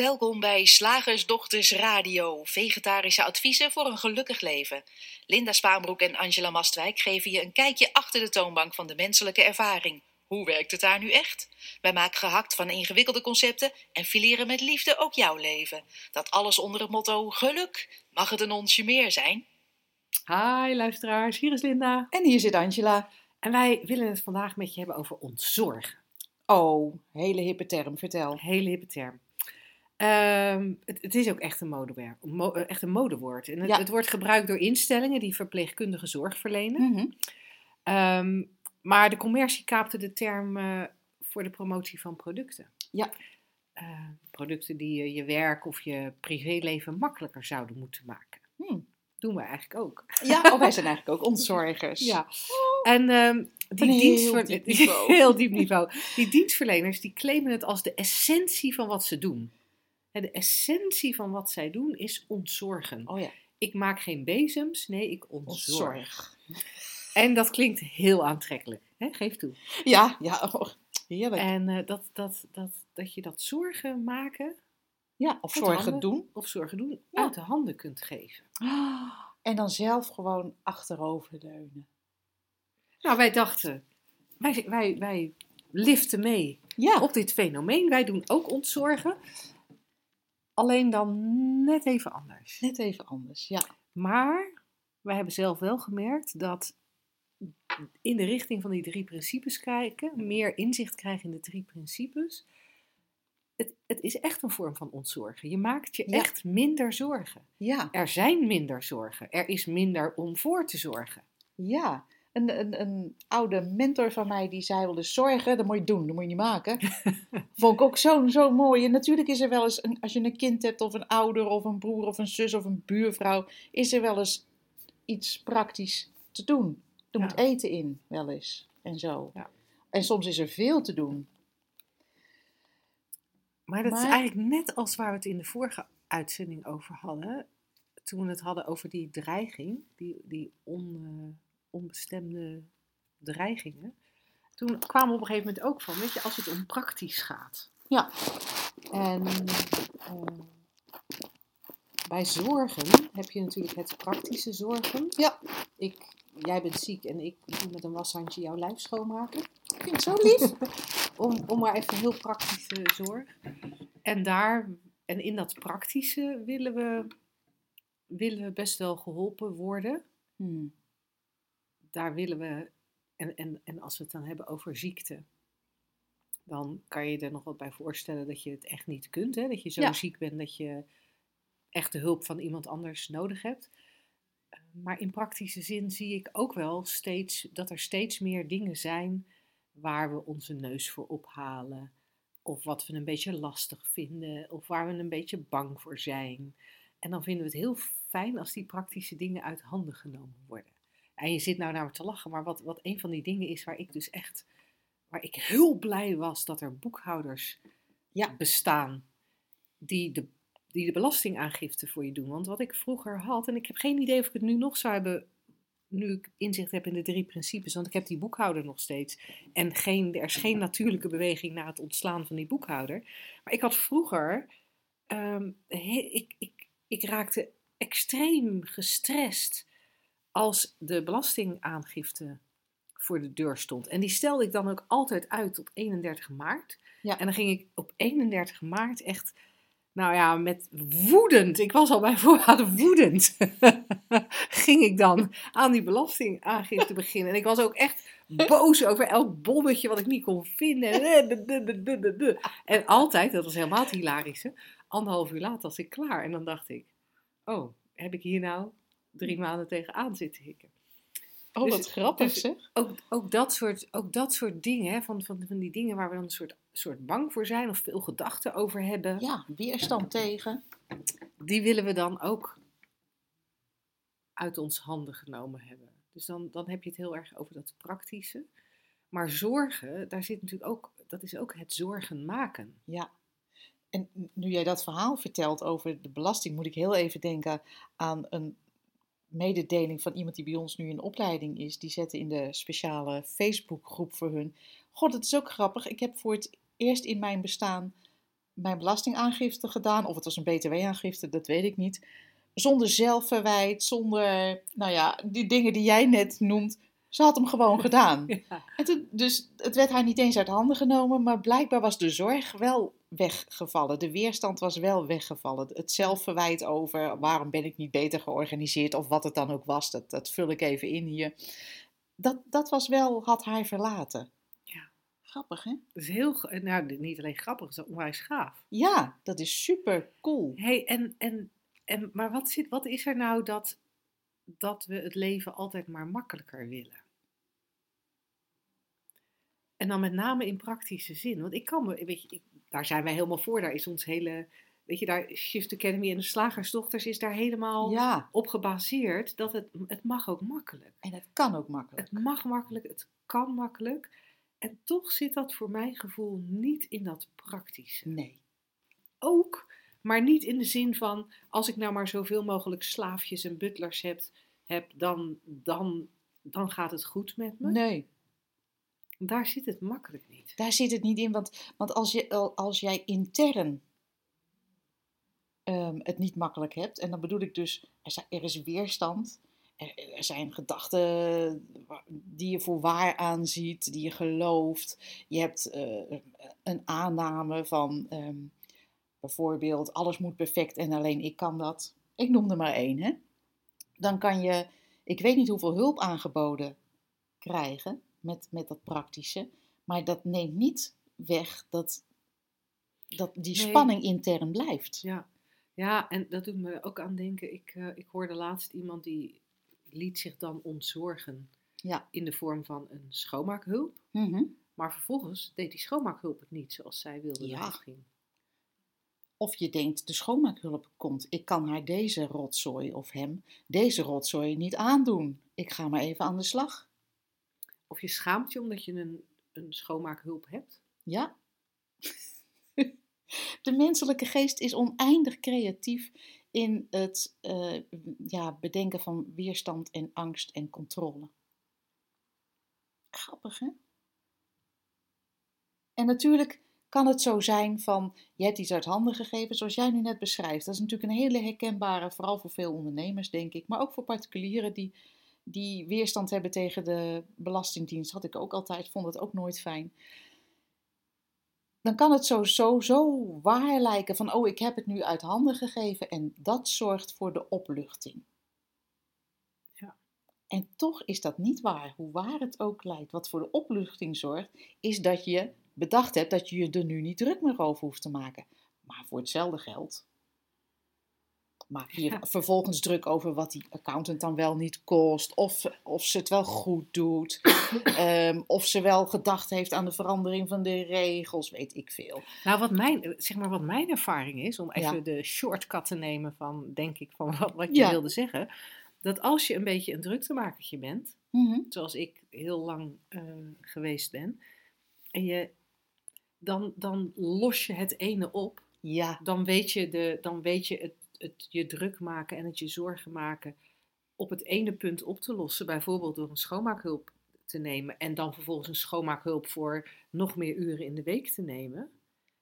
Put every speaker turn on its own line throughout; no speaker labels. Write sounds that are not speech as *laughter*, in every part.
Welkom bij Slagersdochters Radio, vegetarische adviezen voor een gelukkig leven. Linda Spaanbroek en Angela Mastwijk geven je een kijkje achter de toonbank van de menselijke ervaring. Hoe werkt het daar nu echt? Wij maken gehakt van ingewikkelde concepten en fileren met liefde ook jouw leven. Dat alles onder het motto geluk. Mag het een onsje meer zijn?
Hi luisteraars, hier is Linda.
En hier zit Angela.
En wij willen het vandaag met je hebben over ontzorgen.
Oh, hele hippe term, vertel.
Hele hippe term. Ehm, het, het is ook echt een, mo- eh, echt een modewoord. En het,
Ja.
het wordt gebruikt door instellingen die verpleegkundige zorg verlenen.
Mhm.
Ehm, maar de commercie kaapte de term eh, voor de promotie van producten.
Ja.
Eh, producten die je, je werk of je privéleven makkelijker zouden moeten maken.
Hmm.
Doen we eigenlijk ook.
Ja, oh, wij zijn eigenlijk ook ontzorgers. *laughs*
Ja. En ehm, die
een heel diep *laughs*
heel diep niveau. Die dienstverleners die claimen het als de essentie van wat ze doen. De essentie van wat zij doen is ontzorgen.
Oh ja,
Ik maak geen bezems, nee, ik ontzorg.
ontzorg.
En dat klinkt heel aantrekkelijk. Hè? Geef toe.
Ja, ja, oh, heerlijk.
En eh, dat, dat, dat, dat je dat zorgen maken
ja, of zorgen
handen-
doen.
of zorgen doen
Ja.
uit de handen kunt geven.
En dan zelf gewoon achteroverleunen.
Nou, wij dachten, wij, wij, wij liften mee
Ja,
op dit fenomeen. Wij doen ook ontzorgen. Alleen dan net even anders.
net even anders. Ja,
Maar wij hebben zelf wel gemerkt dat in de richting van die drie principes kijken, meer inzicht krijgen in de drie principes. Het, het is echt een vorm van ontzorgen. Je maakt je
Ja.
echt minder zorgen.
ja,
Er zijn minder zorgen. Er is minder om voor te zorgen.
ja. Een, een, een oude mentor van mij die zei wel eens zorgen, dat moet je doen, dat moet je niet maken. *laughs* Vond ik ook zo, zo mooi. En natuurlijk is er wel eens, een, als je een kind hebt of een ouder of een broer of een zus of een buurvrouw, is er wel eens iets praktisch te doen. Er
Ja.
moet eten in, wel eens. En zo.
Ja.
En soms is er veel te doen.
Maar dat is eigenlijk net als waar we het in de vorige uitzending over hadden. Toen we het hadden over die dreiging, die, die on, eh, onbestemde dreigingen. Toen kwamen we op een gegeven moment ook van, weet je, als het om praktisch gaat.
Ja.
En eh, bij zorgen heb je natuurlijk het praktische zorgen.
Ja.
Ik, jij bent ziek en ik doe met een washandje jouw lijf schoonmaken.
Ik vind het zo lief. *laughs*
Om, om maar even heel praktische zorg. En daar, en in dat praktische willen we, willen we best wel geholpen worden.
Hmm.
Daar willen we, en, en, en als we het dan hebben over ziekte, dan kan je er nog wat bij voorstellen dat je het echt niet kunt. Hè? Dat je zo
Ja.
ziek bent dat je echt de hulp van iemand anders nodig hebt. Maar in praktische zin zie ik ook wel steeds dat er steeds meer dingen zijn waar we onze neus voor ophalen. Of wat we een beetje lastig vinden. Of waar we een beetje bang voor zijn. En dan vinden we het heel fijn als die praktische dingen uit handen genomen worden. En je zit nou naar me te lachen, maar wat, wat een van die dingen is waar ik dus echt, waar ik heel blij was dat er boekhouders
Ja.
bestaan die de, die de belastingaangifte voor je doen. Want wat ik vroeger had, en ik heb geen idee of ik het nu nog zou hebben, nu ik inzicht heb in de drie principes, want ik heb die boekhouder nog steeds. En geen, er is geen natuurlijke beweging naar het ontslaan van die boekhouder. Maar ik had vroeger, ehm, he- ik, ik, ik raakte extreem gestrest als de belastingaangifte voor de deur stond. En die stelde ik dan ook altijd uit tot 31 maart.
Ja.
En dan ging ik op 31 maart echt, nou ja, met woedend, ik was al bij voorraad *laughs* woedend, *laughs* ging ik dan aan die belastingaangifte beginnen. En ik was ook echt boos over elk bommetje wat ik niet kon vinden. En, en altijd, dat was helemaal het hilarische, anderhalf uur later was ik klaar. En dan dacht ik, oh, heb ik hier nou drie maanden tegenaan zitten hikken?
Oh,
Dus-
wat grappig
dus-
zeg.
ook, ook, dat soort, ook dat soort dingen, hè, van, van, van die dingen waar we dan een soort, soort bang voor zijn of veel gedachten over hebben,
Ja, weerstand tegen.
die willen we dan ook uit ons handen genomen hebben. Dus dan, dan heb je het heel erg over dat praktische. Maar zorgen, daar zit natuurlijk ook, dat is ook het zorgen maken.
Ja. En nu jij dat verhaal vertelt over de belasting, moet ik heel even denken aan een mededeling van iemand die bij ons nu in opleiding is. Die zette in de speciale Facebookgroep voor hun. God, het is ook grappig. Ik heb voor het eerst in mijn bestaan mijn belastingaangifte gedaan. Of het was een btw-aangifte, dat weet ik niet. Zonder zelfverwijt, zonder, nou ja, die dingen die jij net noemt. Ze had hem gewoon *laughs* gedaan.
Ja.
En toen, dus het werd haar niet eens uit handen genomen, maar blijkbaar was de zorg wel weggevallen. De weerstand was wel weggevallen. Het zelfverwijt over waarom ben ik niet beter georganiseerd of wat het dan ook was, dat, dat vul ik even in hier. Dat, dat was wel, had haar verlaten.
Ja.
Grappig, hè?
Dat is heel, nou, niet alleen grappig, het is onwijs gaaf.
Ja, dat is super cool.
Hey, en, en, en, maar wat, zit, wat is er nou dat, dat we het leven altijd maar makkelijker willen? En dan met name in praktische zin. Want ik kan me, weet je, ik, daar zijn wij helemaal voor. Daar is ons hele, weet je, daar Shift Academy en de Slagersdochters is daar helemaal
Ja,
op gebaseerd. Dat het, het mag ook makkelijk.
en het kan ook makkelijk.
Het mag makkelijk, het kan makkelijk. En toch zit dat voor mijn gevoel niet in dat praktische
Nee.
ook, maar niet in de zin van als ik nou maar zoveel mogelijk slaafjes en butlers heb, heb dan, dan, dan gaat het goed met me.
Nee,
Daar zit het makkelijk niet.
daar zit het niet in. Want, want als, je, al- als jij intern ehm, het niet makkelijk hebt, en dan bedoel ik dus, er, er is weerstand. Er, zijn gedachten die je voor waar aanziet, die je gelooft. Je hebt eh, een aanname van ehm, bijvoorbeeld alles moet perfect en alleen ik kan dat. Ik noem er maar één, hè. Dan kan je, ik weet niet hoeveel hulp aangeboden krijgen met, met dat praktische. Maar dat neemt niet weg dat, dat die
Nee.
spanning intern blijft.
Ja. ja, en dat doet me ook aan denken. Ik, eh, ik hoorde laatst iemand die liet zich dan ontzorgen
Ja.
in de vorm van een schoonmaakhulp.
Mhm.
Maar vervolgens deed die schoonmaakhulp het niet zoals zij wilde
Ja.
dat het ging.
Of je denkt, de schoonmaakhulp komt. Ik kan haar deze rotzooi of hem deze rotzooi niet aandoen. Ik ga maar even aan de slag.
Of je schaamt je omdat je een, een schoonmaakhulp hebt.
Ja. *laughs* De menselijke geest is oneindig creatief in het eh, ja, bedenken van weerstand en angst en controle. Grappig, hè? En natuurlijk kan het zo zijn van, je hebt iets uit handen gegeven, zoals jij nu net beschrijft. Dat is natuurlijk een hele herkenbare, vooral voor veel ondernemers, denk ik. Maar ook voor particulieren die, die weerstand hebben tegen de Belastingdienst. Had ik ook altijd, vond het ook nooit fijn dan kan het zo, zo, zo waar lijken van, oh, ik heb het nu uit handen gegeven en dat zorgt voor de opluchting.
Ja.
En toch is dat niet waar, hoe waar het ook lijkt. Wat voor de opluchting zorgt, is dat je bedacht hebt dat je je er nu niet druk meer over hoeft te maken. Maar voor hetzelfde geld maak je
Ja.
vervolgens druk over wat die accountant dan wel niet kost, of, of ze het wel goed doet, *laughs* ehm, of ze wel gedacht heeft aan de verandering van de regels, weet ik veel.
Nou, wat mijn, zeg maar wat mijn ervaring is, om even
Ja.
de shortcut te nemen van, denk ik, van wat, wat je
Ja.
wilde zeggen. Dat als je een beetje een druktemakertje bent,
Mhm.
zoals ik heel lang eh, geweest ben, en je, dan, dan los je het ene op,
Ja,
dan weet je, de, dan weet je het, het je druk maken en het je zorgen maken op het ene punt op te lossen. Bijvoorbeeld door een schoonmaakhulp te nemen en dan vervolgens een schoonmaakhulp voor nog meer uren in de week te nemen.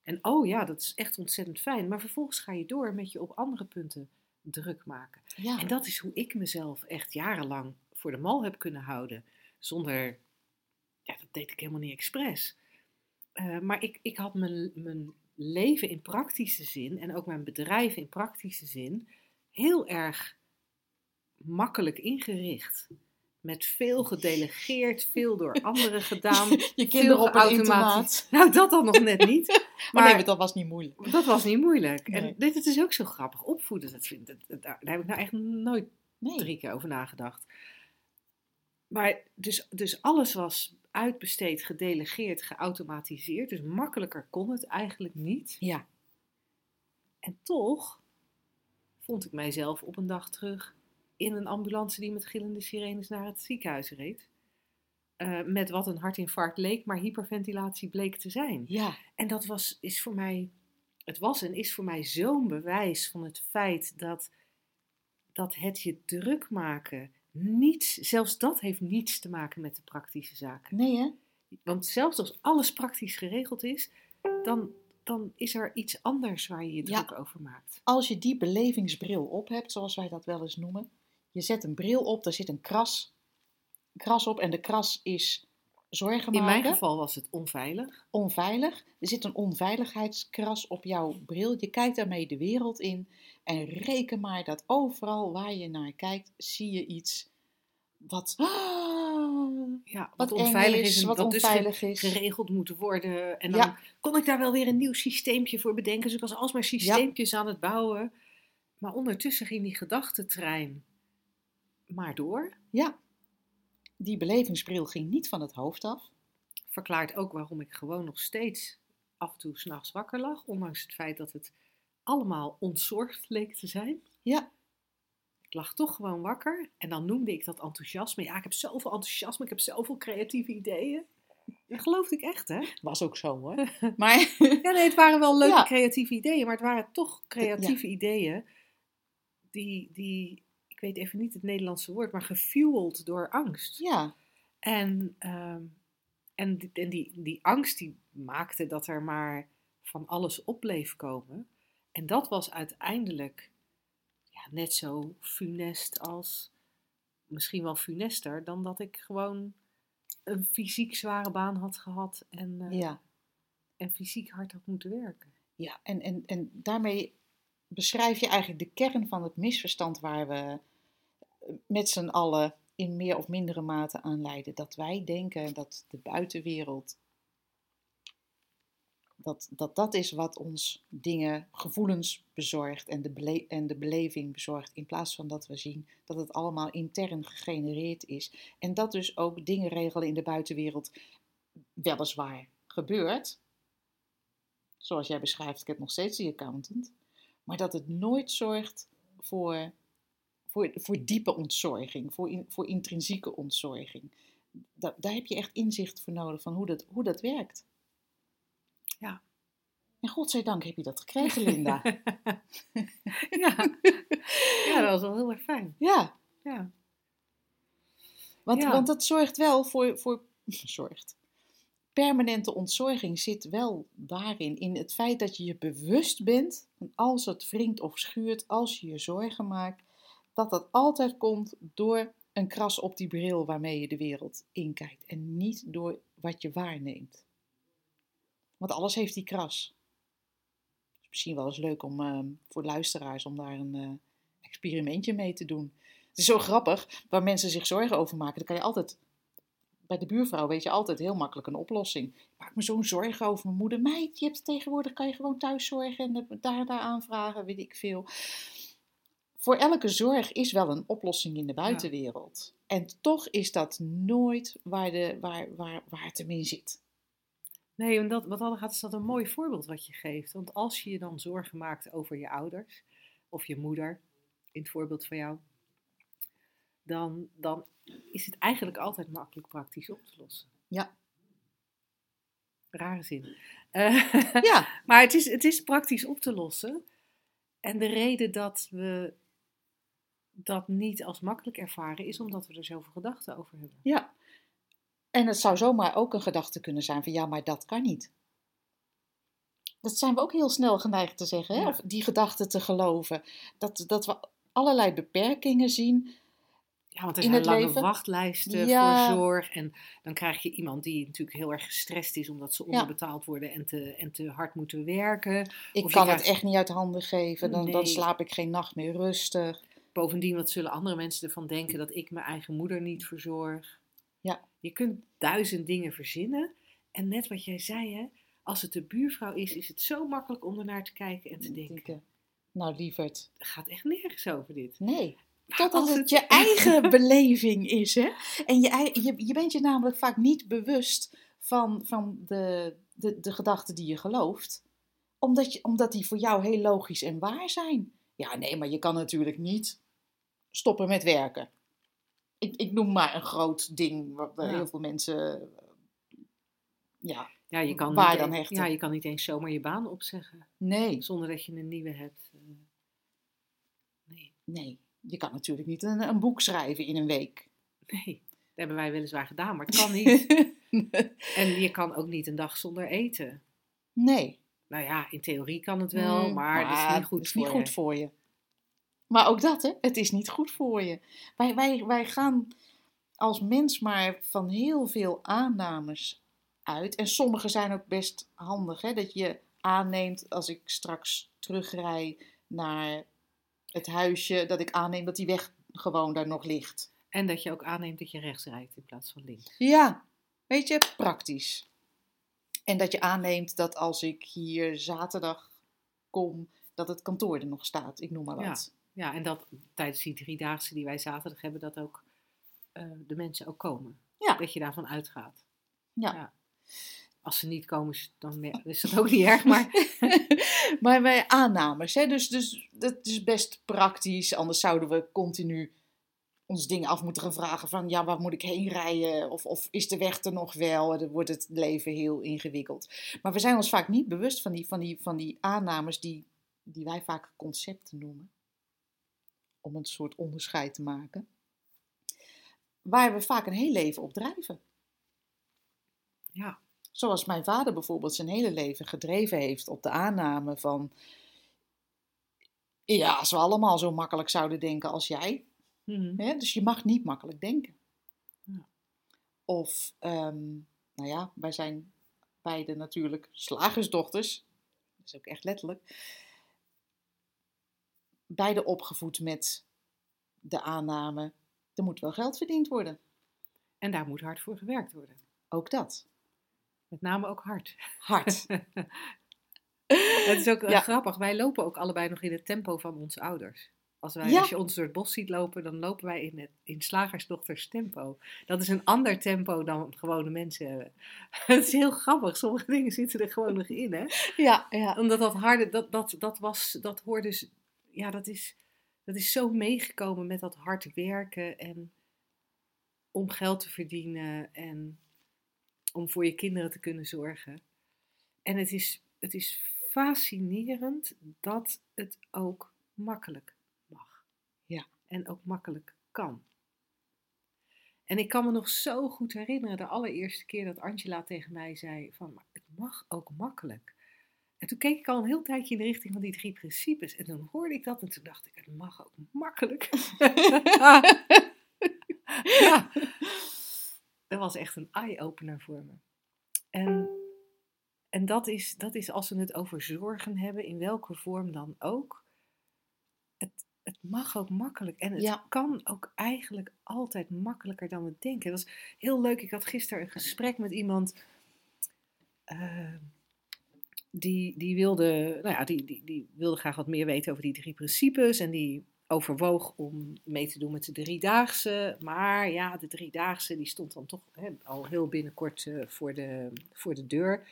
En oh ja, dat is echt ontzettend fijn. Maar vervolgens ga je door met je op andere punten druk maken.
ja.
En dat is hoe ik mezelf echt jarenlang voor de mal heb kunnen houden. Zonder, ja, dat deed ik helemaal niet expres. Eh, maar ik, ik had mijn, mijn leven in praktische zin en ook mijn bedrijf in praktische zin heel erg makkelijk ingericht. Met veel gedelegeerd, veel door anderen gedaan. *laughs*
je kinderen op een internaat.
Nou, dat dan nog net niet. *laughs*
Maar nee, dat was niet moeilijk.
dat was niet moeilijk.
Nee.
En dit het is ook zo grappig. Opvoeden, dat vind, dat, dat- daar heb ik nou echt nooit
Nee.
drie keer over nagedacht. Maar dus, dus alles was uitbesteed, gedelegeerd, geautomatiseerd. Dus makkelijker kon het eigenlijk niet.
Ja.
En toch vond ik mijzelf op een dag terug in een ambulance die met gillende sirenes naar het ziekenhuis reed. Eh, met wat een hartinfarct leek, maar hyperventilatie bleek te zijn.
Ja.
En dat was, is voor mij, het was en is voor mij zo'n bewijs van het feit dat, dat het je druk maken niets, zelfs dat heeft niets te maken met de praktische zaken.
Nee, hè?
Want zelfs als alles praktisch geregeld is, dan, dan is er iets anders waar je je
Ja.
druk over maakt.
Als je die belevingsbril op hebt, zoals wij dat wel eens noemen. Je zet een bril op, daar zit een kras, kras op en de kras is zorgen
In mijn geval was het onveilig.
onveilig. Er zit een onveiligheidskras op jouw bril. Je kijkt daarmee de wereld in. En reken maar dat overal waar je naar kijkt, zie je iets wat, *gasps*
Ja,
wat
onveilig
is,
is, en
wat
dus
onveilig is.
geregeld moet worden. En dan
Ja.
kon ik daar wel weer een nieuw systeempje voor bedenken. Dus ik was alsmaar systeempjes aan het bouwen. Maar ondertussen ging die gedachtentrein maar door.
Ja, die belevingsbril ging niet van het hoofd af.
Verklaart ook waarom ik gewoon nog steeds af en toe s'nachts wakker lag. Ondanks het feit dat het allemaal ontzorgd leek te zijn.
Ja,
Ik lag toch gewoon wakker. En dan noemde ik dat enthousiasme. Ja, ik heb zoveel enthousiasme. Ik heb zoveel creatieve ideeën. Dat geloofde ik echt, hè?
was ook zo hoor. *laughs* Maar *laughs*
Ja, nee, het waren wel leuke
Ja.
creatieve ideeën, maar het waren toch creatieve ideeën die, die, ik weet even niet het Nederlandse woord, maar gefueled door angst.
ja,
En, ehm, en, die, en die, die angst die maakte dat er maar van alles op bleef komen. En dat was uiteindelijk ja, net zo funest als, misschien wel funester, dan dat ik gewoon een fysiek zware baan had gehad en, eh,
ja.
en fysiek hard had moeten werken.
Ja, en, en, en daarmee beschrijf je eigenlijk de kern van het misverstand waar we met z'n allen in meer of mindere mate aan lijden. Dat wij denken dat de buitenwereld, dat dat, dat is wat ons dingen, gevoelens bezorgt en de, en de beleving bezorgt. In plaats van dat we zien dat het allemaal intern gegenereerd is. En dat dus ook dingen regelen in de buitenwereld weliswaar gebeurt, zoals jij beschrijft, ik heb nog steeds die accountant, maar dat het nooit zorgt voor, voor, voor diepe ontzorging, voor, in- voor intrinsieke ontzorging. Da- daar heb je echt inzicht voor nodig van hoe dat, hoe dat werkt.
Ja.
En godzijdank heb je dat gekregen, Linda. *laughs*
ja. ja, dat was wel heel erg fijn.
ja,
Ja.
want,
Ja.
want dat zorgt wel voor, voor *laughs* zorgt. Permanente ontzorging zit wel daarin, in het feit dat je je bewust bent, en als het wringt of schuurt, als je je zorgen maakt, dat dat altijd komt door een kras op die bril waarmee je de wereld inkijkt en niet door wat je waarneemt. Want alles heeft die kras. Misschien wel eens leuk om eh, voor luisteraars om daar een eh, experimentje mee te doen. Het is zo grappig, waar mensen zich zorgen over maken, dan kan je altijd bij de buurvrouw weet je altijd heel makkelijk een oplossing. Ik maak me zo'n zorgen over mijn moeder. Meid, je hebt tegenwoordig kan je gewoon thuis zorgen en daar, daar aanvragen, weet ik veel. Voor elke zorg is wel een oplossing in de buitenwereld. En toch is dat nooit waar, de, waar, waar, waar het hem in zit.
Nee, en dat, wat dat gaat is dat een mooi voorbeeld wat je geeft. Want als je je dan zorgen maakt over je ouders of je moeder, in het voorbeeld van jou, dan, dan is het eigenlijk altijd makkelijk praktisch op te lossen.
Ja.
Rare zin. *laughs*
Ja, *laughs*
maar het is, het is praktisch op te lossen. En de reden dat we dat niet als makkelijk ervaren is omdat we er zoveel gedachten over hebben.
ja. En het zou zomaar ook een gedachte kunnen zijn van ja, maar dat kan niet. Dat zijn we ook heel snel geneigd te zeggen, hè?
Ja.
of die gedachte te geloven. Dat, dat we allerlei beperkingen zien.
Ja, want er zijn lange
leven.
wachtlijsten
Ja.
voor zorg. En dan krijg je iemand die natuurlijk heel erg gestrest is omdat ze onderbetaald worden en te, en te hard moeten werken.
Ik
Of
kan
krijgt-
het echt niet uit handen geven, dan, dan slaap ik geen nacht meer rustig.
Bovendien, wat zullen andere mensen ervan denken dat ik mijn eigen moeder niet verzorg?
Ja.
Je kunt duizend dingen verzinnen. En net wat jij zei, hè, als het de buurvrouw is, is het zo makkelijk om ernaar te kijken en te denken.
Denken, Nou, lieverd,
Het gaat echt nergens over dit.
nee.
Maar
Totdat het je eigen *laughs* beleving is, hè? En je, je, je bent je namelijk vaak niet bewust van, van de, de, de gedachten die je gelooft. Omdat, je, omdat die voor jou heel logisch en waar zijn. Ja, nee, maar je kan natuurlijk niet stoppen met werken. Ik, ik noem maar een groot ding waar waar
Ja.
heel veel mensen... Ja,
Ja, je kan,
Waar
niet
dan hechten?
ja, je kan niet eens zomaar je baan opzeggen
nee,
zonder dat je een nieuwe hebt. Eh, Nee,
nee. Je kan natuurlijk niet een, een boek schrijven in een week.
nee, dat hebben wij weliswaar gedaan, maar het kan *laughs* niet. En je kan ook niet een dag zonder eten.
nee.
nou ja, in theorie kan het wel,
Mm,
maar het is niet goed
is
voor
niet
je.
goed voor je. Maar ook dat, hè? Het is niet goed voor je. Wij, wij, wij gaan als mens maar van heel veel aannames uit. En sommige zijn ook best handig, hè? Dat je aanneemt als ik straks terugrij naar het huisje, dat ik aanneem dat die weg gewoon daar nog ligt.
En dat je ook aanneemt dat je rechts rijdt in plaats van links.
Ja, weet je, praktisch. En dat je aanneemt dat als ik hier zaterdag kom, dat het kantoor er nog staat. Ik noem maar
Ja.
wat.
Ja, en dat tijdens die driedaagse die wij zaterdag hebben, dat ook eh, de mensen ook komen.
Ja.
Dat je daarvan uitgaat.
Ja.
Als ze niet komen, dan is dat ook niet erg, maar *laughs* *laughs*
maar bij aannames, hè? Dus, dus dat is best praktisch. Anders zouden we continu ons dingen af moeten gaan vragen van, ja, waar moet ik heen rijden? Of, of is de weg er nog wel? Dan wordt het leven heel ingewikkeld. Maar we zijn ons vaak niet bewust van die, van die, van die aannames die, die wij vaak concepten noemen. Om een soort onderscheid te maken. Waar we vaak een heel leven op drijven.
ja.
Zoals mijn vader bijvoorbeeld zijn hele leven gedreven heeft op de aanname van. Ja, als we allemaal zo makkelijk zouden denken als jij.
Mhm.
Hè? Dus je mag niet makkelijk denken.
Ja.
Of, ehm, nou ja, wij zijn beide natuurlijk slagersdochters. Dat is ook echt letterlijk. Beide opgevoed met de aanname: er moet wel geld verdiend worden.
En daar moet hard voor gewerkt worden.
Ook dat.
Met name ook hard.
Hard. *laughs*
Het is ook eh,
Ja.
grappig. Wij lopen ook allebei nog in het tempo van onze ouders. Als, wij,
Ja.
als je ons door het bos ziet lopen, dan lopen wij in, het, in slagersdochters tempo. Dat is een ander tempo dan gewone mensen hebben. *laughs* Het is heel grappig. Sommige dingen zitten er gewoon nog in, hè?
ja, ja.
Omdat dat harde, dat, dat, dat was, dat hoort dus, ja, dat is, dat is zo meegekomen met dat hard werken en om geld te verdienen en om voor je kinderen te kunnen zorgen. En het is, het is fascinerend dat het ook makkelijk mag.
Ja.
En ook makkelijk kan. En ik kan me nog zo goed herinneren de allereerste keer dat Angela tegen mij zei van, maar het mag ook makkelijk. En toen keek ik al een heel tijdje in de richting van die drie principes. En toen hoorde ik dat en toen dacht ik, het mag ook makkelijk. *laughs* *laughs* *laughs* ja. Dat was echt een eye-opener voor me. En, en dat, is, dat is als we het over zorgen hebben, in welke vorm dan ook. Het, het mag ook makkelijk. En het
Ja.
kan ook eigenlijk altijd makkelijker dan we denken. Dat was heel leuk. Ik had gisteren een gesprek met iemand. eh, die, die, wilde, nou ja, die, die, die wilde graag wat meer weten over die drie principes. En die overwoog om mee te doen met de driedaagse. Maar ja, de driedaagse die stond dan toch hè, al heel binnenkort eh, voor, de, voor de deur.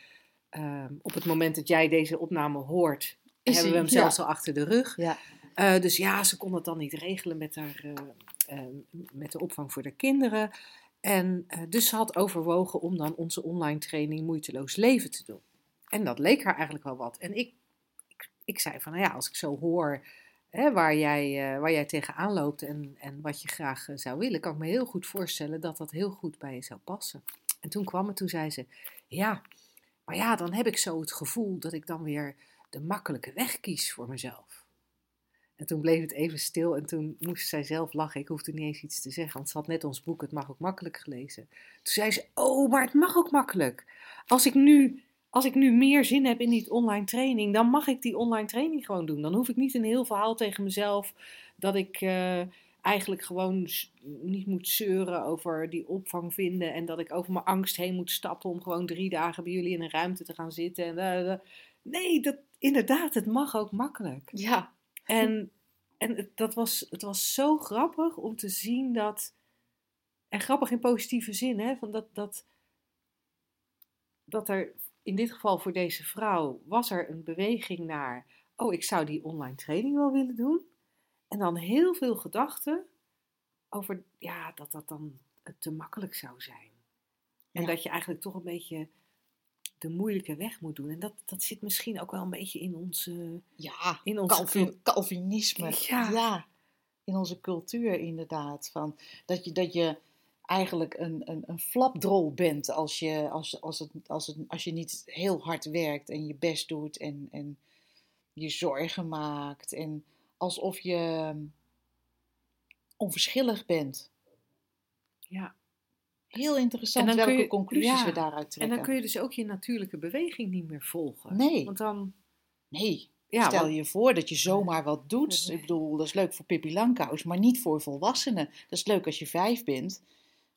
Ehm, op het moment dat jij deze opname hoort,
Is
hebben we hem zelfs al achter de rug.
Ja.
Eh, dus ja, ze kon het dan niet regelen met, haar, eh, met de opvang voor de kinderen. En dus ze had overwogen om dan onze online training Moeiteloos Leven te doen. En dat leek haar eigenlijk wel wat. En ik, ik, ik zei van, nou ja, als ik zo hoor waar, jij, eh, waar jij tegenaan loopt en, en wat je graag eh, zou willen, kan ik me heel goed voorstellen dat dat heel goed bij je zou passen. En toen kwam het, toen zei ze, ja, maar ja, dan heb ik zo het gevoel dat ik dan weer de makkelijke weg kies voor mezelf. En toen bleef het even stil en toen moest zij zelf lachen. Ik hoefde niet eens iets te zeggen, want ze had net ons boek Het mag ook makkelijk gelezen. Toen zei ze, oh, maar het mag ook makkelijk. Als ik nu, als ik nu meer zin heb in die online training, dan mag ik die online training gewoon doen. Dan hoef ik niet een heel verhaal tegen mezelf dat ik eh, eigenlijk gewoon niet moet zeuren over die opvang vinden. En dat ik over mijn angst heen moet stappen om gewoon drie dagen bij jullie in een ruimte te gaan zitten. En, eh. nee, dat, inderdaad, het mag ook makkelijk.
Ja.
En, en het, dat was, het was zo grappig om te zien dat. En grappig in positieve zin, hè? Van dat, dat, dat er in dit geval voor deze vrouw was er een beweging naar. Oh, ik zou die online training wel willen doen. En dan heel veel gedachten over ja, dat dat dan te makkelijk zou zijn. En
Ja.
dat je eigenlijk toch een beetje de moeilijke weg moet doen. En dat, dat zit misschien ook wel een beetje in onze.
Ja,
In onze
Calvin- Calvinisme.
Ja.
In onze cultuur inderdaad. Van, dat, je, dat je eigenlijk een, een, een flapdrol bent als je, als, als, het, als, het, als je niet heel hard werkt en je best doet en, en je zorgen maakt. En alsof je ehm, onverschillig bent.
Ja.
Heel interessant
En
welke
je-
conclusies
ja,
we daaruit
En
trekken.
dan kun je dus ook je natuurlijke beweging niet meer volgen.
Nee.
Want dan,
Nee,
ja,
stel
want-
je voor dat je zomaar wat doet. Ik bedoel, dat is leuk voor Pippi Langkous, maar niet voor volwassenen. Dat is leuk als je vijf bent.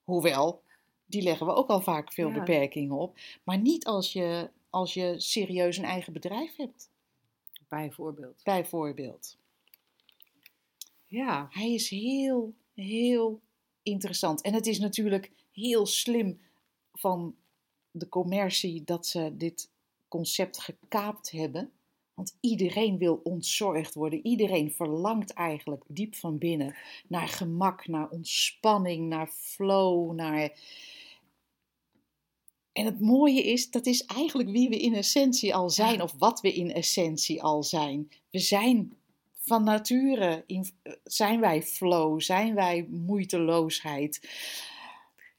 Hoewel, die leggen we ook al vaak veel
Ja.
beperkingen op. Maar niet als je, als je serieus een eigen bedrijf hebt,
bijvoorbeeld.
bijvoorbeeld.
Ja,
Hij is heel, heel interessant. En het is natuurlijk heel slim van de commercie dat ze dit concept gekaapt hebben. Want iedereen wil ontzorgd worden. Iedereen verlangt eigenlijk diep van binnen naar gemak, naar ontspanning, naar flow, naar. En het mooie is, dat is eigenlijk wie we in essentie al zijn, of wat we in essentie al zijn. We zijn van nature, in, zijn wij flow, zijn wij moeiteloosheid.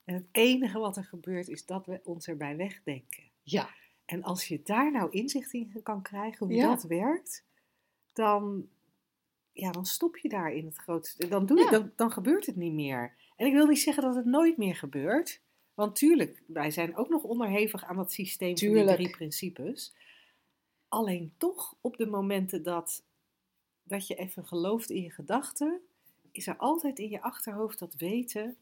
en het enige wat er gebeurt is dat we ons erbij wegdenken.
Ja,
En als je daar nou inzicht in kan krijgen hoe
Ja.
dat werkt, dan, ja, dan stop je daar in het grootste. Dan, doe
Ja.
dan, dan gebeurt het niet meer. En ik wil niet zeggen dat het nooit meer gebeurt. Want tuurlijk, wij zijn ook nog onderhevig aan dat systeem van die drie principes. Alleen toch op de momenten dat, dat je even gelooft in je gedachten, is er altijd in je achterhoofd dat weten.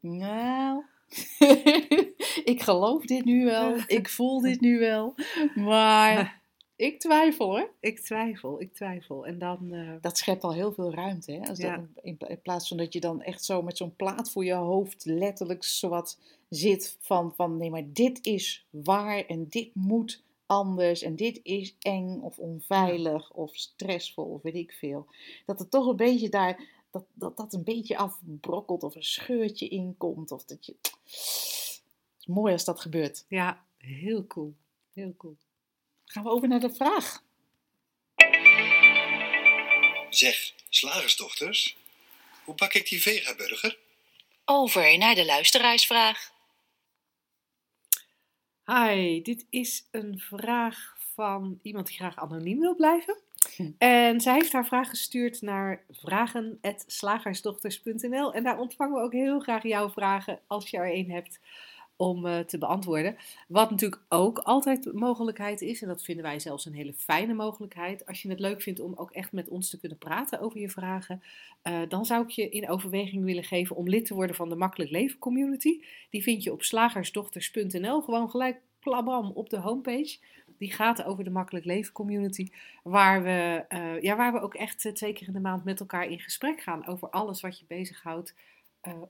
nou. *laughs* ik geloof dit nu wel, *laughs* ik voel dit nu wel, maar *laughs* ik twijfel hoor.
Ik twijfel, ik twijfel. En dan. eh,
Dat schept al heel veel ruimte. Hè? Als dat- in, in plaats van dat je dan echt zo met zo'n plaat voor je hoofd letterlijk zowat zit van, van nee, maar dit is waar en dit moet anders en dit is eng of onveilig of stressvol of weet ik veel. Dat het toch een beetje daar, dat dat, dat een beetje afbrokkelt of een scheurtje inkomt of dat je... Mooi als dat gebeurt.
ja, heel cool. Heel cool.
Gaan we over naar de vraag.
Zeg, slagersdochters, hoe bak ik die vegaburger?
Over naar de luisteraarsvraag.
Hi, dit is een vraag van iemand die graag anoniem wil blijven.
Hm.
En zij heeft haar vraag gestuurd naar vragen.slagersdochters.nl. En daar ontvangen we ook heel graag jouw vragen als je er een hebt om eh, te beantwoorden. Wat natuurlijk ook altijd de mogelijkheid is, en dat vinden wij zelfs een hele fijne mogelijkheid. Als je het leuk vindt om ook echt met ons te kunnen praten over je vragen, eh, dan zou ik je in overweging willen geven om lid te worden van de Makkelijk Leven Community. Die vind je op slagersdochters.nl, gewoon gelijk plabam op de homepage. Die gaat over de Makkelijk Leven Community, waar we, eh, ja, waar we ook echt twee keer in de maand met elkaar in gesprek gaan over alles wat je bezighoudt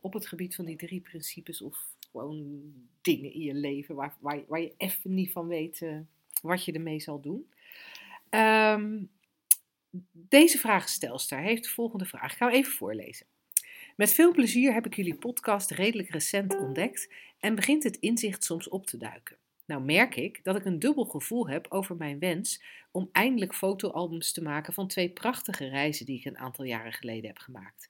op het gebied van die drie principes of gewoon dingen in je leven waar, waar, waar je even niet van weet eh, wat je ermee zal doen. Ehm, deze vraagstelster heeft de volgende vraag. Ik ga hem even voorlezen. Met veel plezier heb ik jullie podcast redelijk recent ontdekt en begint het inzicht soms op te duiken. Nou merk ik dat ik een dubbel gevoel heb over mijn wens om eindelijk fotoalbums te maken van twee prachtige reizen die ik een aantal jaren geleden heb gemaakt.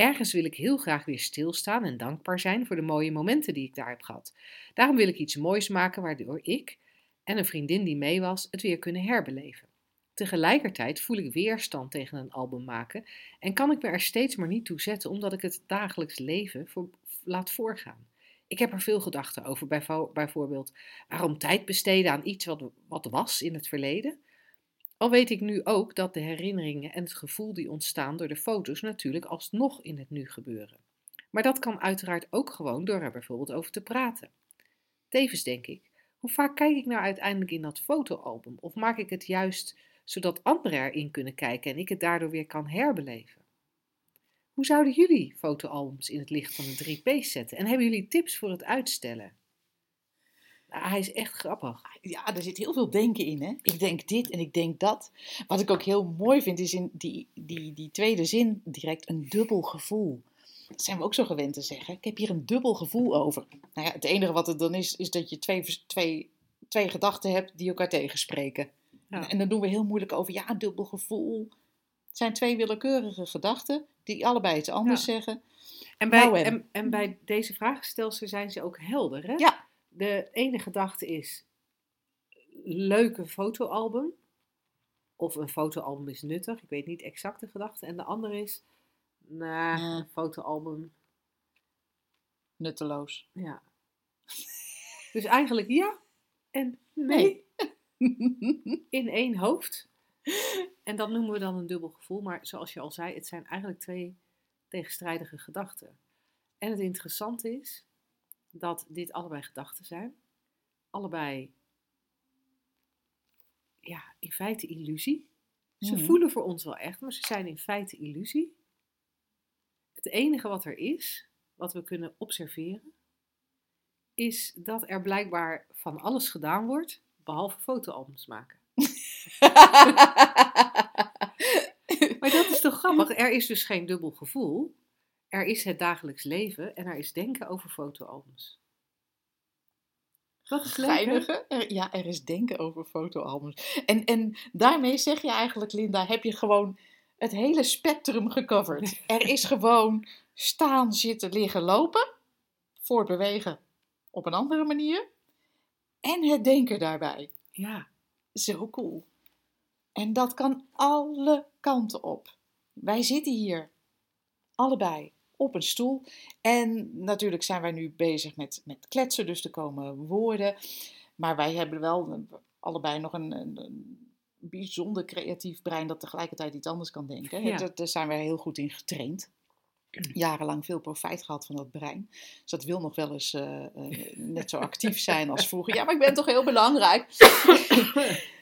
Ergens wil ik heel graag weer stilstaan en dankbaar zijn voor de mooie momenten die ik daar heb gehad. Daarom wil ik iets moois maken waardoor ik en een vriendin die mee was het weer kunnen herbeleven. Tegelijkertijd voel ik weerstand tegen een album maken en kan ik me er steeds maar niet toe zetten omdat ik het dagelijks leven voor, laat voorgaan. Ik heb er veel gedachten over, bijvo- bijvoorbeeld waarom tijd besteden aan iets wat, wat was in het verleden. Al weet ik nu ook dat de herinneringen en het gevoel die ontstaan door de foto's natuurlijk alsnog in het nu gebeuren. Maar dat kan uiteraard ook gewoon door er bijvoorbeeld over te praten. Tevens denk ik, hoe vaak kijk ik nou uiteindelijk in dat fotoalbum? Of maak ik het juist zodat anderen erin kunnen kijken en ik het daardoor weer kan herbeleven? Hoe zouden jullie fotoalbums in het licht van de 3 P's zetten? En hebben jullie tips voor het uitstellen? Nou, hij is echt grappig.
Ja, er zit heel veel denken in. Hè? Ik denk dit en ik denk dat. Wat ik ook heel mooi vind, is in die, die, die tweede zin direct een dubbel gevoel. Dat zijn we ook zo gewend te zeggen. Ik heb hier een dubbel gevoel over. Nou ja, het enige wat het dan is, is dat je twee, twee, twee gedachten hebt die elkaar tegenspreken.
Ja.
En dan doen we heel moeilijk over, ja, dubbel gevoel. Het zijn twee willekeurige gedachten die allebei iets anders zeggen.
En bij,
Nou, en?
en, bij deze vraagstelsen zijn ze ook helder. Hè?
Ja.
De ene gedachte is leuke fotoalbum. Of een fotoalbum is nuttig. Ik weet niet exact de gedachte. En de andere is, nou, een fotoalbum,
Nutteloos.
ja. *laughs* Dus eigenlijk ja en nee, *laughs* in één hoofd. En dat noemen we dan een dubbel gevoel. Maar zoals je al zei, het zijn eigenlijk twee tegenstrijdige gedachten. En het interessante is dat dit allebei gedachten zijn. Allebei, ja, in feite illusie. Ze
Mhm.
voelen voor ons wel echt, maar ze zijn in feite illusie. Het enige wat er is, wat we kunnen observeren, is dat er blijkbaar van alles gedaan wordt, behalve fotoalbums maken. *laughs* Maar dat is toch grappig? Er is dus geen dubbel gevoel. Er is het dagelijks leven en er is denken over fotoalbums. Dat is leuk.
Er- ja, er is denken over fotoalbums. En, en daarmee zeg je eigenlijk, Linda, heb je gewoon het hele spectrum gecoverd. *laughs* Er is gewoon staan, zitten, liggen, lopen. Voortbewegen op een andere manier. En het denken daarbij.
Ja,
Zo cool. En dat kan alle kanten op. Wij zitten hier allebei op een stoel. En natuurlijk zijn wij nu bezig met, met kletsen, dus er komen woorden. Maar wij hebben wel een- allebei nog een, bijzonder creatief brein dat tegelijkertijd iets anders kan denken.
Ja.
Daar, daar zijn wij heel goed in getraind. *clears throat* Jarenlang veel profijt gehad van dat brein. Dus dat wil nog wel eens eh, eh, net zo actief *laughs* zijn als vroeger. Ja, maar ik ben toch heel belangrijk. *clears throat*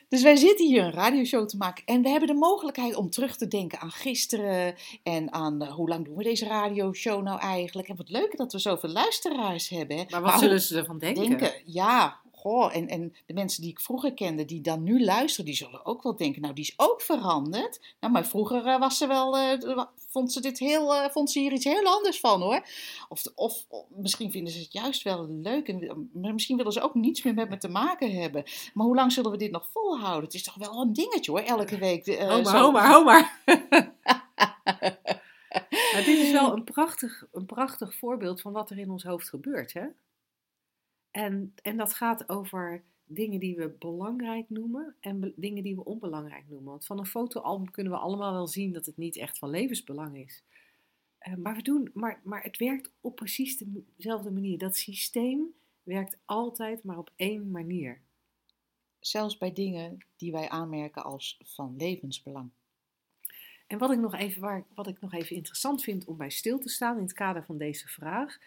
Dus wij zitten hier een radioshow te maken en we hebben de mogelijkheid om terug te denken aan gisteren en aan eh, hoe lang doen we deze radioshow nou eigenlijk. En wat leuk dat we zoveel luisteraars hebben. hè.
maar wat zullen ze ervan denken?
denken? Ja, goh. En, en de mensen die ik vroeger kende, die dan nu luisteren, die zullen ook wel denken, nou die is ook veranderd. Nou, maar vroeger eh, was ze wel, eh, wa- vond ze dit heel, eh, vond ze hier iets heel anders van hoor. Of, of, of misschien vinden ze het juist wel leuk en misschien willen ze ook niets meer met me te maken hebben. Maar hoe lang zullen we dit nog volhouden? Het is toch wel een dingetje hoor, elke week.
Hou maar, hou maar, hou *laughs* *laughs* maar. Maar dit is wel een prachtig, een prachtig voorbeeld van wat er in ons hoofd gebeurt. Hè? En, en dat gaat over dingen die we belangrijk noemen en be- dingen die we onbelangrijk noemen. Want van een fotoalbum kunnen we allemaal wel zien dat het niet echt van levensbelang is. Eh, maar, we doen, maar, maar het werkt op precies de- dezelfde manier. Dat systeem werkt altijd maar op één manier.
Zelfs bij dingen die wij aanmerken als van levensbelang.
En wat ik, nog even, waar, wat ik nog even interessant vind om bij stil te staan in het kader van deze vraag,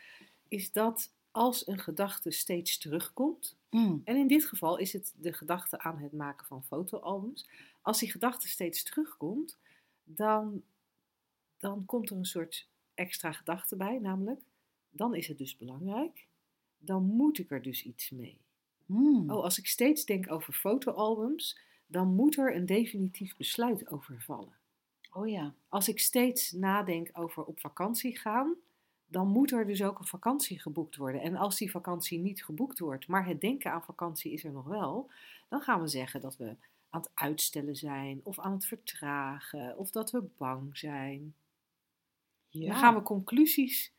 is dat als een gedachte steeds terugkomt,
Mm.
en in dit geval is het de gedachte aan het maken van fotoalbums, als die gedachte steeds terugkomt, dan, dan komt er een soort extra gedachte bij, namelijk, dan is het dus belangrijk, dan moet ik er dus iets mee.
Mm.
Oh, als ik steeds denk over fotoalbums, dan moet er een definitief besluit over vallen.
oh ja.
Als ik steeds nadenk over op vakantie gaan, dan moet er dus ook een vakantie geboekt worden. En als die vakantie niet geboekt wordt, maar het denken aan vakantie is er nog wel, dan gaan we zeggen dat we aan het uitstellen zijn, of aan het vertragen, of dat we bang zijn.
ja.
Dan gaan we conclusies,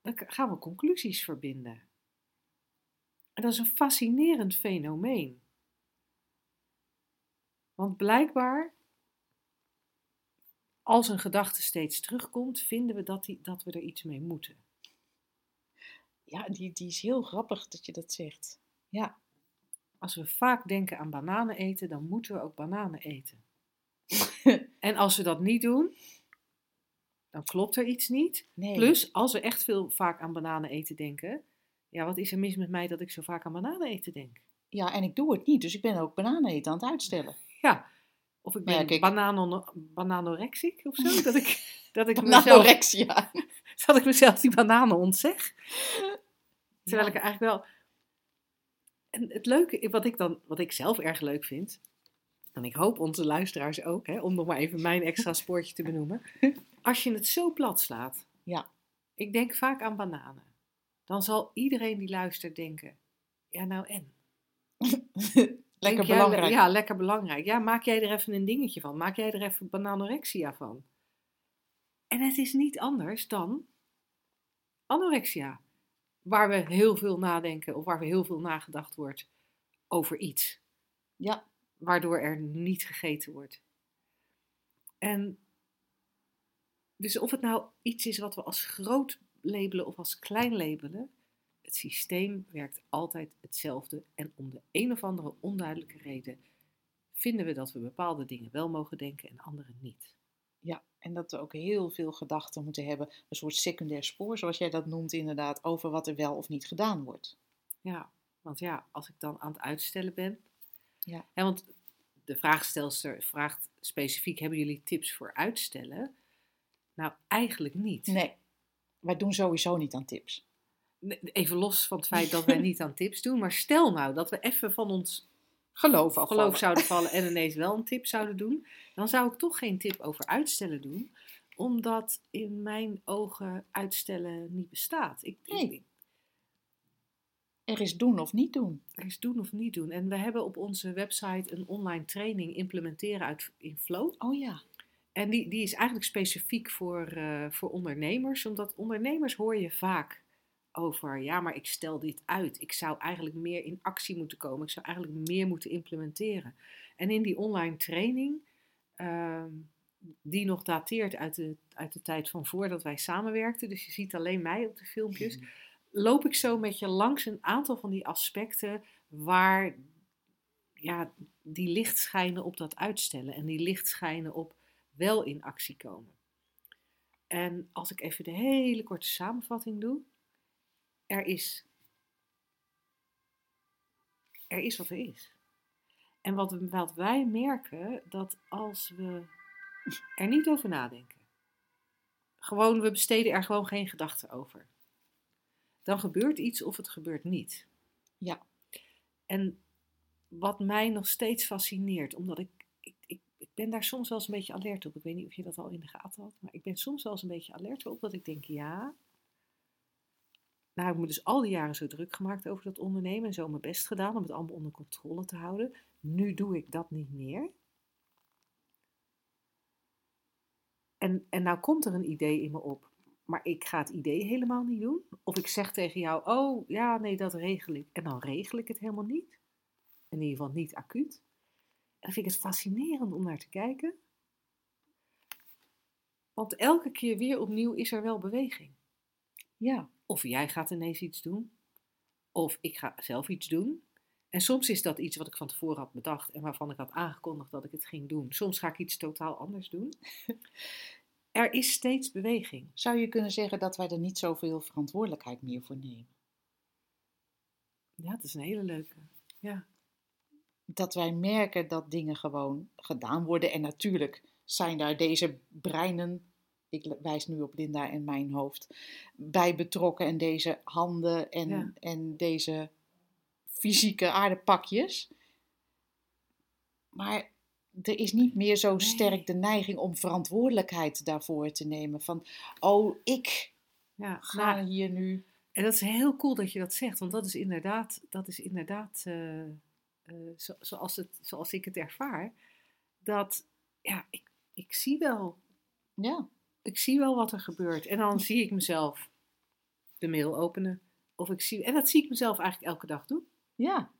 dan gaan we conclusies verbinden. En dat is een fascinerend fenomeen. Want blijkbaar, als een gedachte steeds terugkomt, vinden we dat, die, dat we er iets mee moeten.
Ja, die, die is heel grappig dat je dat zegt. Ja.
Als we vaak denken aan bananen eten, dan moeten we ook bananen eten. *laughs* en als we dat niet doen, dan klopt er iets niet.
Nee.
Plus, als we echt veel vaak aan bananen eten denken, ja, wat is er mis met mij dat ik zo vaak aan bananen eten denk?
Ja, en ik doe het niet, dus ik ben ook bananen eten aan het uitstellen.
Ja, of ik
ja,
ben
kijk.
banano, bananorexic of zo, dat ik, *laughs* dat, ik mezelf, *laughs* dat ik mezelf die bananen ontzeg. Terwijl
Ja.
ik eigenlijk wel... En het leuke, wat ik, dan, wat ik zelf erg leuk vind, en ik hoop onze luisteraars ook, hè, om nog maar even mijn extra *laughs* spoortje te benoemen. Als je het zo plat slaat,
Ja.
ik denk vaak aan bananen, dan zal iedereen die luistert denken, ja nou en?
Lekker
jij,
belangrijk.
ja, lekker belangrijk. Ja, maak jij er even een dingetje van. Maak jij er even bananorexia van. En het is niet anders dan anorexia. Waar we heel veel nadenken of waar we heel veel nagedacht wordt over iets.
Ja,
Waardoor er niet gegeten wordt. En dus of het nou iets is wat we als groot labelen of als klein labelen, het systeem werkt altijd hetzelfde. En om de een of andere onduidelijke reden vinden we dat we bepaalde dingen wel mogen denken en andere niet.
ja. En dat we ook heel veel gedachten moeten hebben. Een soort secundair spoor, zoals jij dat noemt inderdaad, over wat er wel of niet gedaan wordt.
Ja, want ja, als ik dan aan het uitstellen ben.
Ja.
Hè, want de vraagstelster vraagt specifiek: hebben jullie tips voor uitstellen? Nou, eigenlijk niet.
Nee, wij doen sowieso niet aan tips.
Even los van het *laughs* feit dat wij niet aan tips doen. Maar stel nou dat we even van ons
Geloof
geloof zouden *laughs* vallen en ineens wel een tip zouden doen. Dan zou ik toch geen tip over uitstellen doen. Omdat in mijn ogen uitstellen niet bestaat. Ik.
Er is doen of niet doen.
er is doen of niet doen. En we hebben op onze website een online training implementeren uit in Flow.
Oh ja.
En die, die is eigenlijk specifiek voor, eh, voor ondernemers. Omdat ondernemers hoor je vaak over, ja, maar ik stel dit uit. Ik zou eigenlijk meer in actie moeten komen. Ik zou eigenlijk meer moeten implementeren. En in die online training, ehm, die nog dateert uit de, uit de tijd van voordat wij samenwerkten. Dus je ziet alleen mij op de filmpjes *laughs* loop ik zo met je langs een aantal van die aspecten waar ja, die licht schijnen op dat uitstellen en die licht schijnen op wel in actie komen. En als ik even de hele korte samenvatting doe, er is, er is wat er is. En wat, wat wij merken, dat als we er niet over nadenken, gewoon, we besteden er gewoon geen gedachten over dan gebeurt iets of het gebeurt niet.
Ja.
En wat mij nog steeds fascineert, omdat ik, ik, ik, ik ben daar soms wel eens een beetje alert op. Ik weet niet of je dat al in de gaten had, maar ik ben soms wel eens een beetje alert op dat ik denk, ja. Nou, ik me dus al die jaren zo druk gemaakt over dat ondernemen en zo mijn best gedaan om het allemaal onder controle te houden. Nu doe ik dat niet meer. En, en nou komt er een idee in me op maar ik ga het idee helemaal niet doen. Of ik zeg tegen jou, oh ja, nee, dat regel ik. En dan regel ik het helemaal niet. In ieder geval niet acuut. En dan vind ik het fascinerend om naar te kijken. Want elke keer weer opnieuw is er wel beweging.
Ja.
Of jij gaat ineens iets doen. Of ik ga zelf iets doen. En soms is dat iets wat ik van tevoren had bedacht en waarvan ik had aangekondigd dat ik het ging doen. Soms ga ik iets totaal anders doen. *laughs* Er is steeds beweging.
Zou je kunnen zeggen dat wij er niet zoveel verantwoordelijkheid meer voor nemen?
Ja, het is een hele leuke. Ja.
Dat wij merken dat dingen gewoon gedaan worden. En natuurlijk zijn daar deze breinen, ik wijs nu op Linda en mijn hoofd, bij betrokken. En deze handen en,
Ja.
en deze fysieke aardepakjes. Maar er is niet meer zo
Nee.
sterk de neiging om verantwoordelijkheid daarvoor te nemen. Van, oh, ik
ja.
ga
Nou,
hier nu.
en dat is heel cool dat je dat zegt, want dat is inderdaad, dat is inderdaad eh, eh, zo, zoals, het, zoals ik het ervaar. Dat, ja, ik, ik zie wel
Ja,
ik zie wel wat er gebeurt. En dan zie ik mezelf de mail openen. Of ik zie, en dat zie ik mezelf eigenlijk elke dag doen.
ja.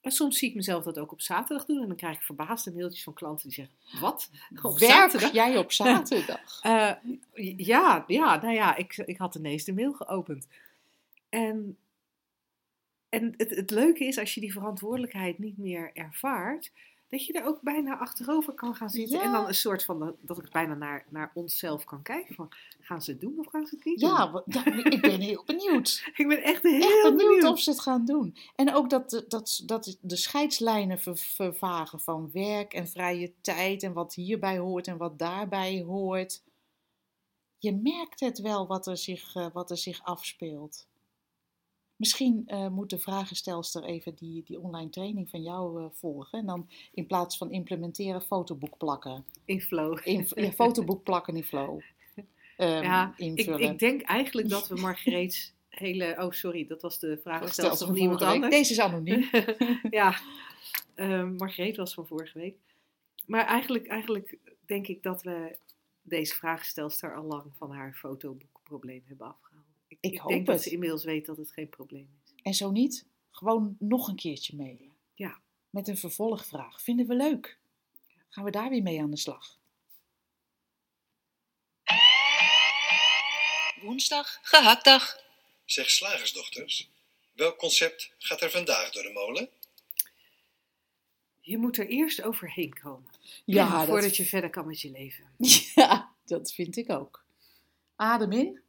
En soms zie ik mezelf dat ook op zaterdag doen. En dan krijg ik verbaasde mailtjes van klanten die zeggen: Wat? *gasps* Op
Werk
zaterdag?
jij op *laughs* zaterdag?
Eh, ja, ja, nou ja, ik, ik had ineens de mail geopend. En, en het, het leuke is als je die verantwoordelijkheid niet meer ervaart, dat je er ook bijna achterover kan gaan zitten.
Ja.
En dan een soort van, dat- ik bijna naar, naar onszelf kan kijken van, gaan ze het doen of gaan ze het niet doen?
Ja, wa- ja, ik ben *laughs* heel benieuwd.
Ik ben echt heel
Echt benieuwd,
benieuwd.
of ze het gaan doen. En ook dat, de- dat, dat de scheidslijnen ver- vervagen van werk en vrije tijd en wat hierbij hoort en wat daarbij hoort. Je merkt het wel wat er zich, eh, wat er zich afspeelt. Misschien eh, moet de vragenstelster even die, die online training van jou eh, volgen. En dan in plaats van implementeren, fotoboek plakken.
In flow.
In, *laughs* ja, fotoboek plakken in Flow. Ehm,
Ja, ik, ik denk eigenlijk dat we Margreet's hele... Oh, sorry, dat was de vraag
Stel
gesteld van iemand anders.
Deze is anoniem. *laughs*
ja, Ehm Margreet was van vorige week. Maar eigenlijk, eigenlijk denk ik dat we deze vraagstelster al lang van haar fotoboekprobleem hebben afgehaald. Ik,
hoop
denk dat ze inmiddels weet dat het geen probleem is.
En zo niet, gewoon nog een keertje mailen.
Ja.
Met een vervolgvraag. Vinden we leuk? Gaan we daar weer mee aan de slag?
Woensdag, gehaktdag.
Zeg slagersdochters, welk concept gaat er vandaag door de molen?
Je moet er eerst overheen komen.
Ja,
voordat
dat,
je verder kan met je leven. *laughs*
ja, dat vind ik ook. Adem in.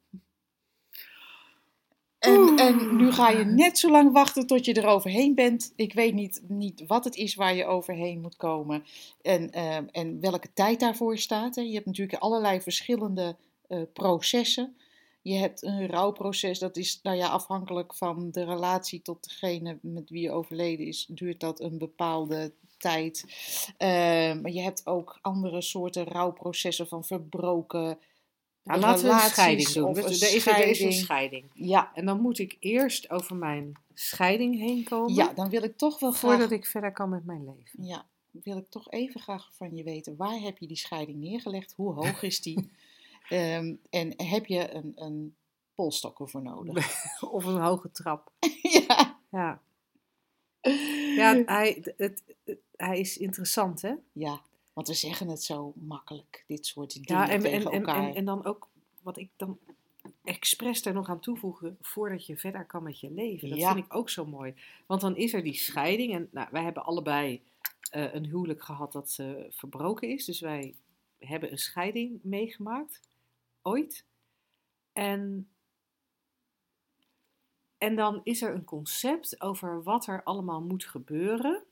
En, en nu ga je net zo lang wachten tot je er overheen bent. Ik weet niet, niet wat het is waar je overheen moet komen. En, ehm, en welke tijd daarvoor staat. Hè. Je hebt natuurlijk allerlei verschillende eh, processen. Je hebt een rouwproces, dat is nou ja, afhankelijk van de relatie tot degene met wie je overleden is, duurt dat een bepaalde tijd. Ehm, maar je hebt ook andere soorten rouwprocessen van verbroken
Nou, laten we een scheiding doen. Dus er, is, er is een
scheiding. Ja,
En dan moet ik eerst over mijn scheiding heen komen.
ja, dan wil ik toch wel graag,
voordat ik verder kan met mijn leven.
ja, wil ik toch even graag van je weten, waar heb je die scheiding neergelegd? Hoe hoog is die? *laughs* Ehm, en heb je een, een polstok ervoor nodig? *laughs*
Of een hoge trap. *laughs*
ja.
Ja, ja hij, het, het- hij is interessant, hè?
ja, want we zeggen het zo makkelijk, dit soort dingen
Ja, en, en,
tegen
en,
elkaar.
en, en dan ook wat ik dan expres er nog aan toevoegen voordat je verder kan met je leven. Dat
Ja.
vind ik ook zo mooi. Want dan is er die scheiding. En nou, wij hebben allebei eh, een huwelijk gehad dat eh, verbroken is. Dus wij hebben een scheiding meegemaakt. Ooit. En, en dan is er een concept over wat er allemaal moet gebeuren.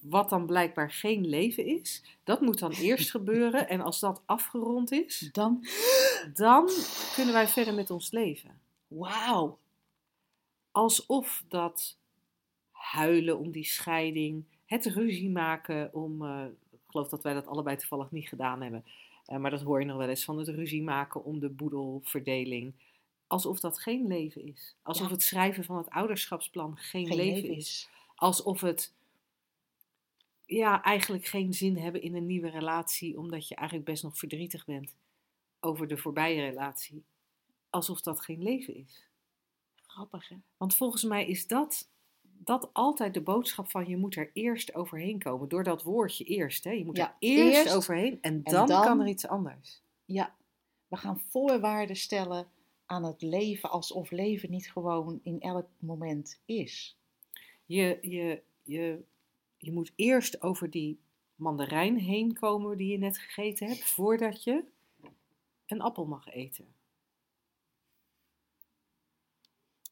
Wat dan blijkbaar geen leven is. Dat moet dan eerst *laughs* gebeuren. En als dat afgerond is,
Dan,
dan kunnen wij verder met ons leven.
wauw,
Alsof dat huilen om die scheiding, het ruzie maken om. eh, ik geloof dat wij dat allebei toevallig niet gedaan hebben. Eh, maar dat hoor je nog wel eens van het ruzie maken om de boedelverdeling. Alsof dat geen leven is. Alsof
Ja.
het schrijven van het ouderschapsplan geen,
geen
leven, is. Alsof het ja, eigenlijk geen zin hebben in een nieuwe relatie, omdat je eigenlijk best nog verdrietig bent over de voorbije relatie. Alsof dat geen leven is.
Grappig, hè?
Want volgens mij is dat, dat altijd de boodschap van je moet er eerst overheen komen. Door dat woordje eerst. Hè? Je moet
Ja,
er eerst,
eerst
overheen en
en
dan,
dan-
kan er iets anders.
Ja, we gaan voorwaarden stellen aan het leven alsof leven niet gewoon in elk moment is.
Je, je, je, je moet eerst over die mandarijn heen komen die je net gegeten hebt, voordat je een appel mag eten.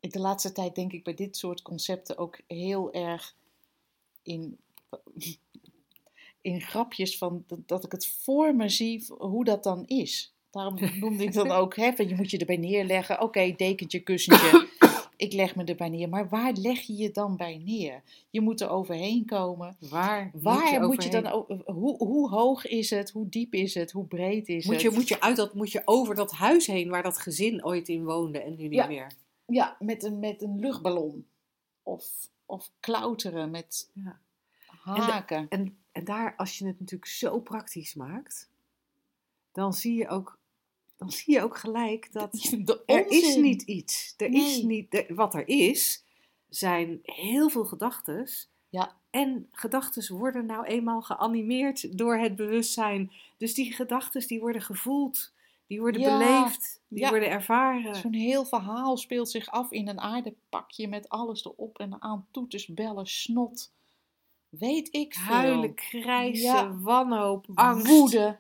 Ik de laatste tijd denk ik bij dit soort concepten ook heel erg in, in grapjes van dat, ik het voor me zie hoe dat dan is. Daarom noemde ik dan *laughs* ook, hè, je moet je erbij neerleggen. Oké, dekentje, kussentje. Ik leg me erbij neer. Maar waar leg je je dan bij neer? Je moet er overheen komen.
Waar,
Waar moet je, dan, hoe, hoe hoog is het? Hoe diep is het? Hoe breed is
Moet
het?
je, moet, je uit dat, moet je over dat huis heen waar dat gezin ooit in woonde en nu niet
Ja.
meer?
Ja, met een, met een luchtballon. Of, of klauteren met
Ja.
haken.
En, en daar, als je het natuurlijk zo praktisch maakt, dan zie je ook, dan zie je ook gelijk dat er is niet iets. Er is niet, er- wat er is, zijn heel veel gedachten.
Ja.
En gedachten worden nou eenmaal geanimeerd door het bewustzijn. Dus die gedachten die worden gevoeld, die worden
Ja,
beleefd, die
ja.
worden ervaren.
Zo'n heel verhaal speelt zich af in een aardepakje met alles erop en aan, toeters, bellen, snot. Weet ik veel.
Huilen, krijsen, wanhoop, angst.
Woede.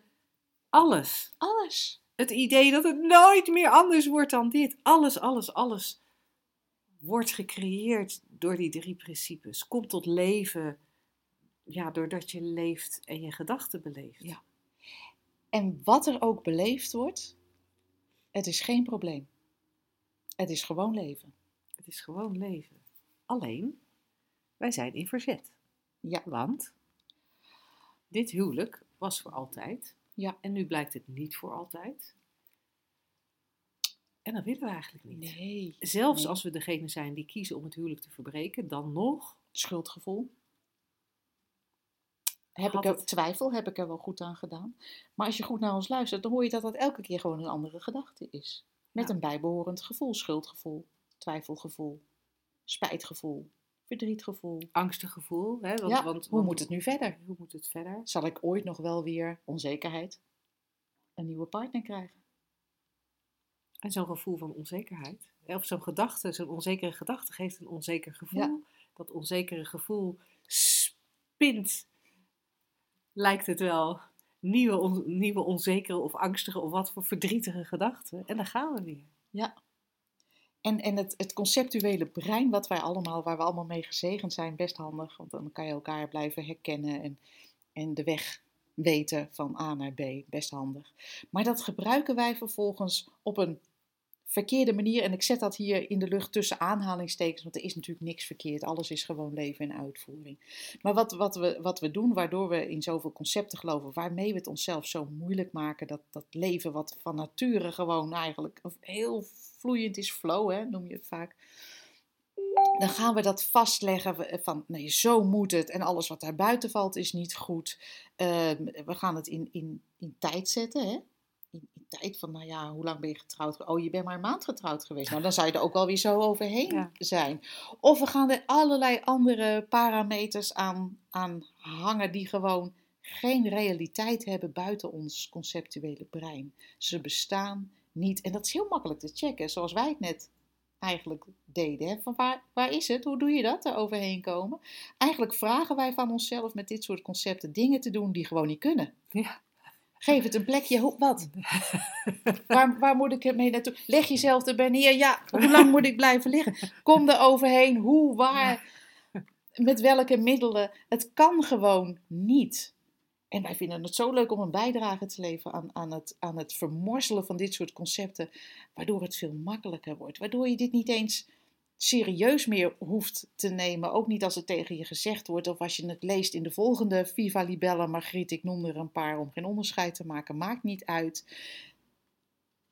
Alles.
Alles.
Het idee dat het nooit meer anders wordt dan dit. Alles, alles, alles wordt gecreëerd door die drie principes. Komt tot leven, ja, doordat je leeft en je gedachten beleeft.
Ja. En wat er ook beleefd wordt, het is geen probleem. Het is gewoon leven.
Het is gewoon leven. Alleen, wij zijn in verzet.
Ja.
Want dit huwelijk was voor altijd.
Ja.
En nu blijkt het niet voor altijd. En dat willen we eigenlijk niet.
Nee.
Zelfs
Nee.
als we degene zijn die kiezen om het huwelijk te verbreken, dan nog
Schuldgevoel. heb
Had
ik er,
het-
twijfel heb ik er wel goed aan gedaan. Maar als je goed naar ons luistert, dan hoor je dat dat elke keer gewoon een andere gedachte is. Met
Ja.
een bijbehorend gevoel, schuldgevoel, twijfelgevoel, spijtgevoel, verdrietgevoel.
Angstig gevoel. Hè? Want,
Ja,
want,
hoe
want-
moet het nu verder?
Hoe moet het verder?
Zal ik ooit nog wel weer onzekerheid, een nieuwe partner krijgen?
En zo'n gevoel van onzekerheid. Of zo'n gedachte, zo'n onzekere gedachte geeft een onzeker gevoel.
Ja.
Dat onzekere gevoel spint, lijkt het wel, nieuwe, on- nieuwe onzekere of angstige of wat voor verdrietige gedachten. En dan gaan we weer.
Ja. En, en het, het conceptuele brein, wat wij allemaal, waar we allemaal mee gezegend zijn, best handig. Want dan kan je elkaar blijven herkennen en, en de weg weten van A naar B. Best handig. Maar dat gebruiken wij vervolgens op een verkeerde manier. En ik zet dat hier in de lucht tussen aanhalingstekens, want er is natuurlijk niks verkeerd. Alles is gewoon leven en uitvoering. Maar wat, wat, we, wat we doen, waardoor we in zoveel concepten geloven, waarmee we het onszelf zo moeilijk maken, dat, dat leven wat van nature gewoon eigenlijk heel vloeiend is, flow hè, noem je het vaak. Dan gaan we dat vastleggen van nee, zo moet het en alles wat daar buiten valt is niet goed. Ehm, we gaan het in, in, in tijd zetten, hè? Tijd van, nou ja, hoe lang ben je getrouwd? ge- Oh, je bent maar een maand getrouwd geweest. Nou, dan zou je er ook wel weer zo overheen
Ja.
zijn. Of we gaan er allerlei andere parameters aan, aan hangen die gewoon geen realiteit hebben buiten ons conceptuele brein. Ze bestaan niet. En dat is heel makkelijk te checken, zoals wij het net eigenlijk deden. Hè? Van waar, waar is het? Hoe doe je dat, er overheen komen? Eigenlijk vragen wij van onszelf met dit soort concepten dingen te doen die gewoon niet kunnen.
Ja.
Geef het een plekje. Wat? Waar, waar moet ik het mee naartoe? Leg jezelf erbij neer. Ja, hoe lang moet ik blijven liggen? Kom er overheen. Hoe, waar? Met welke middelen? Het kan gewoon niet. En wij vinden het zo leuk om een bijdrage te leveren aan, aan, het, aan het vermorzelen van dit soort concepten, waardoor het veel makkelijker wordt. Waardoor je dit niet eens serieus meer hoeft te nemen. Ook niet als het tegen je gezegd wordt of als je het leest in de volgende Viva Libella Margriet. Ik noem er een paar om geen onderscheid te maken. Maakt niet uit.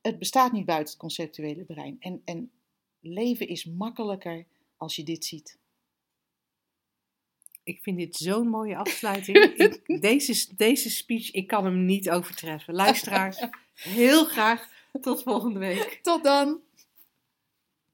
Het bestaat niet buiten het conceptuele brein. En, en leven is makkelijker als je dit ziet.
Ik vind dit zo'n mooie afsluiting. *laughs* ik, deze, deze speech, ik kan hem niet overtreffen. Luisteraars, heel graag tot volgende week.
Tot dan!